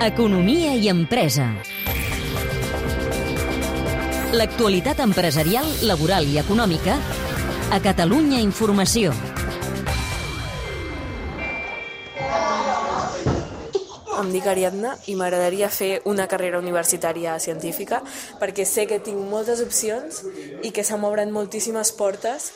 Economia i empresa. L'actualitat empresarial, laboral i econòmica a Catalunya Informació. Em dic Ariadna i m'agradaria fer una carrera universitària científica perquè sé que tinc moltes opcions i que se m'obren moltíssimes portes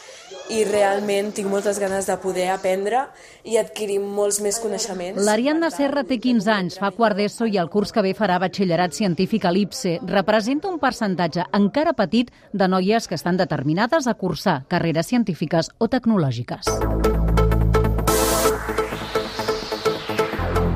i realment tinc moltes ganes de poder aprendre i adquirir molts més coneixements. L'Ariadna Serra té 15 anys, fa quart d'ESO i el curs que ve farà batxillerat científic a l'IPSE. Representa un percentatge encara petit de noies que estan determinades a cursar carreres científiques o tecnològiques.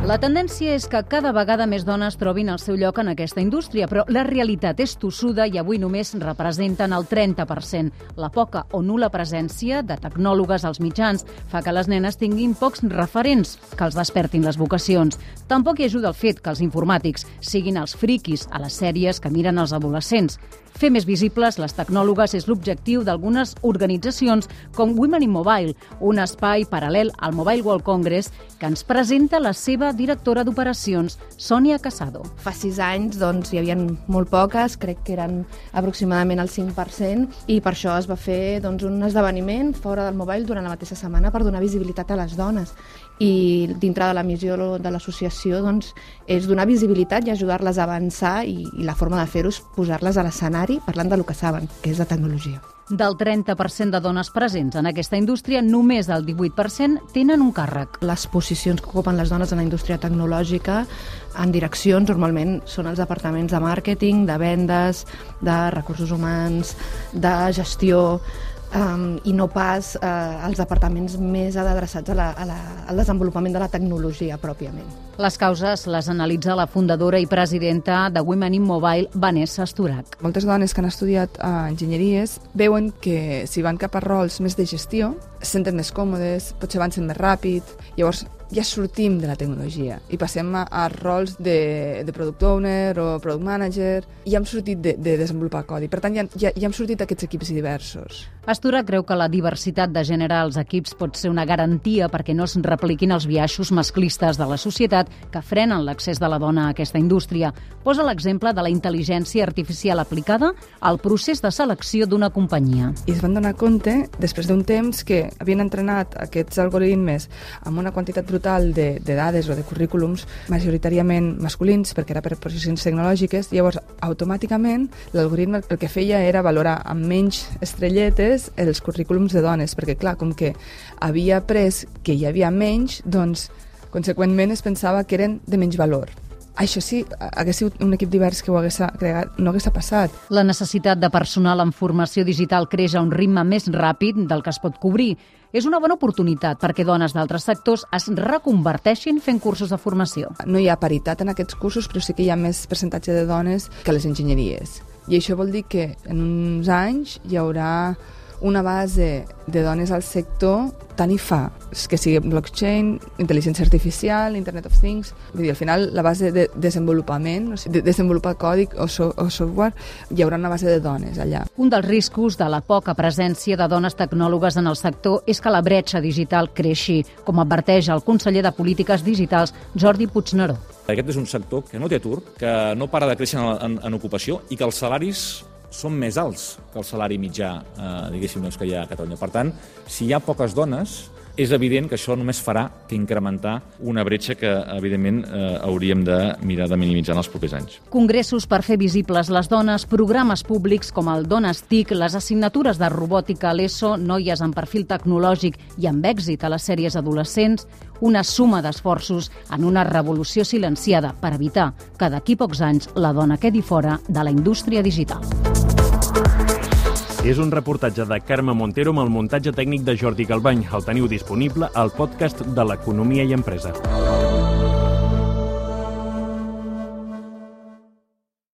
La tendència és que cada vegada més dones trobin el seu lloc en aquesta indústria, però la realitat és tossuda i avui només representen el 30%. La poca o nula presència de tecnòlogues als mitjans fa que les nenes tinguin pocs referents que els despertin les vocacions. Tampoc hi ajuda el fet que els informàtics siguin els friquis a les sèries que miren els adolescents. Fer més visibles les tecnòlogues és l'objectiu d'algunes organitzacions com Women in Mobile, un espai paral·lel al Mobile World Congress que ens presenta la seva directora d'operacions, Sònia Casado. Fa sis anys doncs, hi havia molt poques, crec que eren aproximadament el 5%, i per això es va fer doncs, un esdeveniment fora del Mobile durant la mateixa setmana per donar visibilitat a les dones. I dintre de la missió de l'associació doncs, és donar visibilitat i ajudar-les a avançar i, i la forma de fer-ho és posar-les a l'escenari parlant del que saben, que és la tecnologia. Del 30% de dones presents en aquesta indústria, només el 18% tenen un càrrec. Les posicions que ocupen les dones en la indústria tecnològica en direccions normalment són els departaments de màrqueting, de vendes, de recursos humans, de gestió, um, i no pas uh, els departaments més adreçats a la, a la, al desenvolupament de la tecnologia pròpiament. Les causes les analitza la fundadora i presidenta de Women in Mobile, Vanessa Esturac. Moltes dones que han estudiat uh, enginyeries veuen que si van cap a rols més de gestió, se senten més còmodes, potser avancen més ràpid, llavors ja sortim de la tecnologia i passem a, a rols de, de product owner o product manager i ja hem sortit de, de desenvolupar codi. Per tant, ja, ja, ja hem sortit d'aquests equips diversos. Astura creu que la diversitat de gènere als equips pot ser una garantia perquè no es repliquin els biaixos masclistes de la societat que frenen l'accés de la dona a aquesta indústria. Posa l'exemple de la intel·ligència artificial aplicada al procés de selecció d'una companyia. I es van donar compte, després d'un temps, que havien entrenat aquests algoritmes amb una quantitat brutal de, de dades o de currículums majoritàriament masculins, perquè era per posicions tecnològiques, llavors automàticament l'algoritme el que feia era valorar amb menys estrelletes els currículums de dones, perquè clar, com que havia après que hi havia menys, doncs conseqüentment es pensava que eren de menys valor. Això sí, hagués sigut un equip divers que ho hagués creat, no hagués passat. La necessitat de personal en formació digital creix a un ritme més ràpid del que es pot cobrir. És una bona oportunitat perquè dones d'altres sectors es reconverteixin fent cursos de formació. No hi ha paritat en aquests cursos, però sí que hi ha més percentatge de dones que les enginyeries. I això vol dir que en uns anys hi haurà una base de dones al sector tant i fa, que sigui blockchain, intel·ligència artificial, Internet of Things, vull dir, al final la base de desenvolupament, o sigui, de desenvolupar codi o, so, o software, hi haurà una base de dones allà. Un dels riscos de la poca presència de dones tecnòlogues en el sector és que la bretxa digital creixi, com adverteix el conseller de Polítiques Digitals, Jordi Puigneró. Aquest és un sector que no té atur, que no para de créixer en, en, en ocupació i que els salaris són més alts que el salari mitjà, eh, diguéssim, doncs, que hi ha a Catalunya. Per tant, si hi ha poques dones, és evident que això només farà que incrementar una bretxa que, evidentment, eh, hauríem de mirar de minimitzar en els propers anys. Congressos per fer visibles les dones, programes públics com el Dones TIC, les assignatures de robòtica a l'ESO, noies amb perfil tecnològic i amb èxit a les sèries adolescents, una suma d'esforços en una revolució silenciada per evitar que d'aquí pocs anys la dona quedi fora de la indústria digital. És un reportatge de Carme Montero amb el muntatge tècnic de Jordi Galbany. El teniu disponible al podcast de l'Economia i Empresa.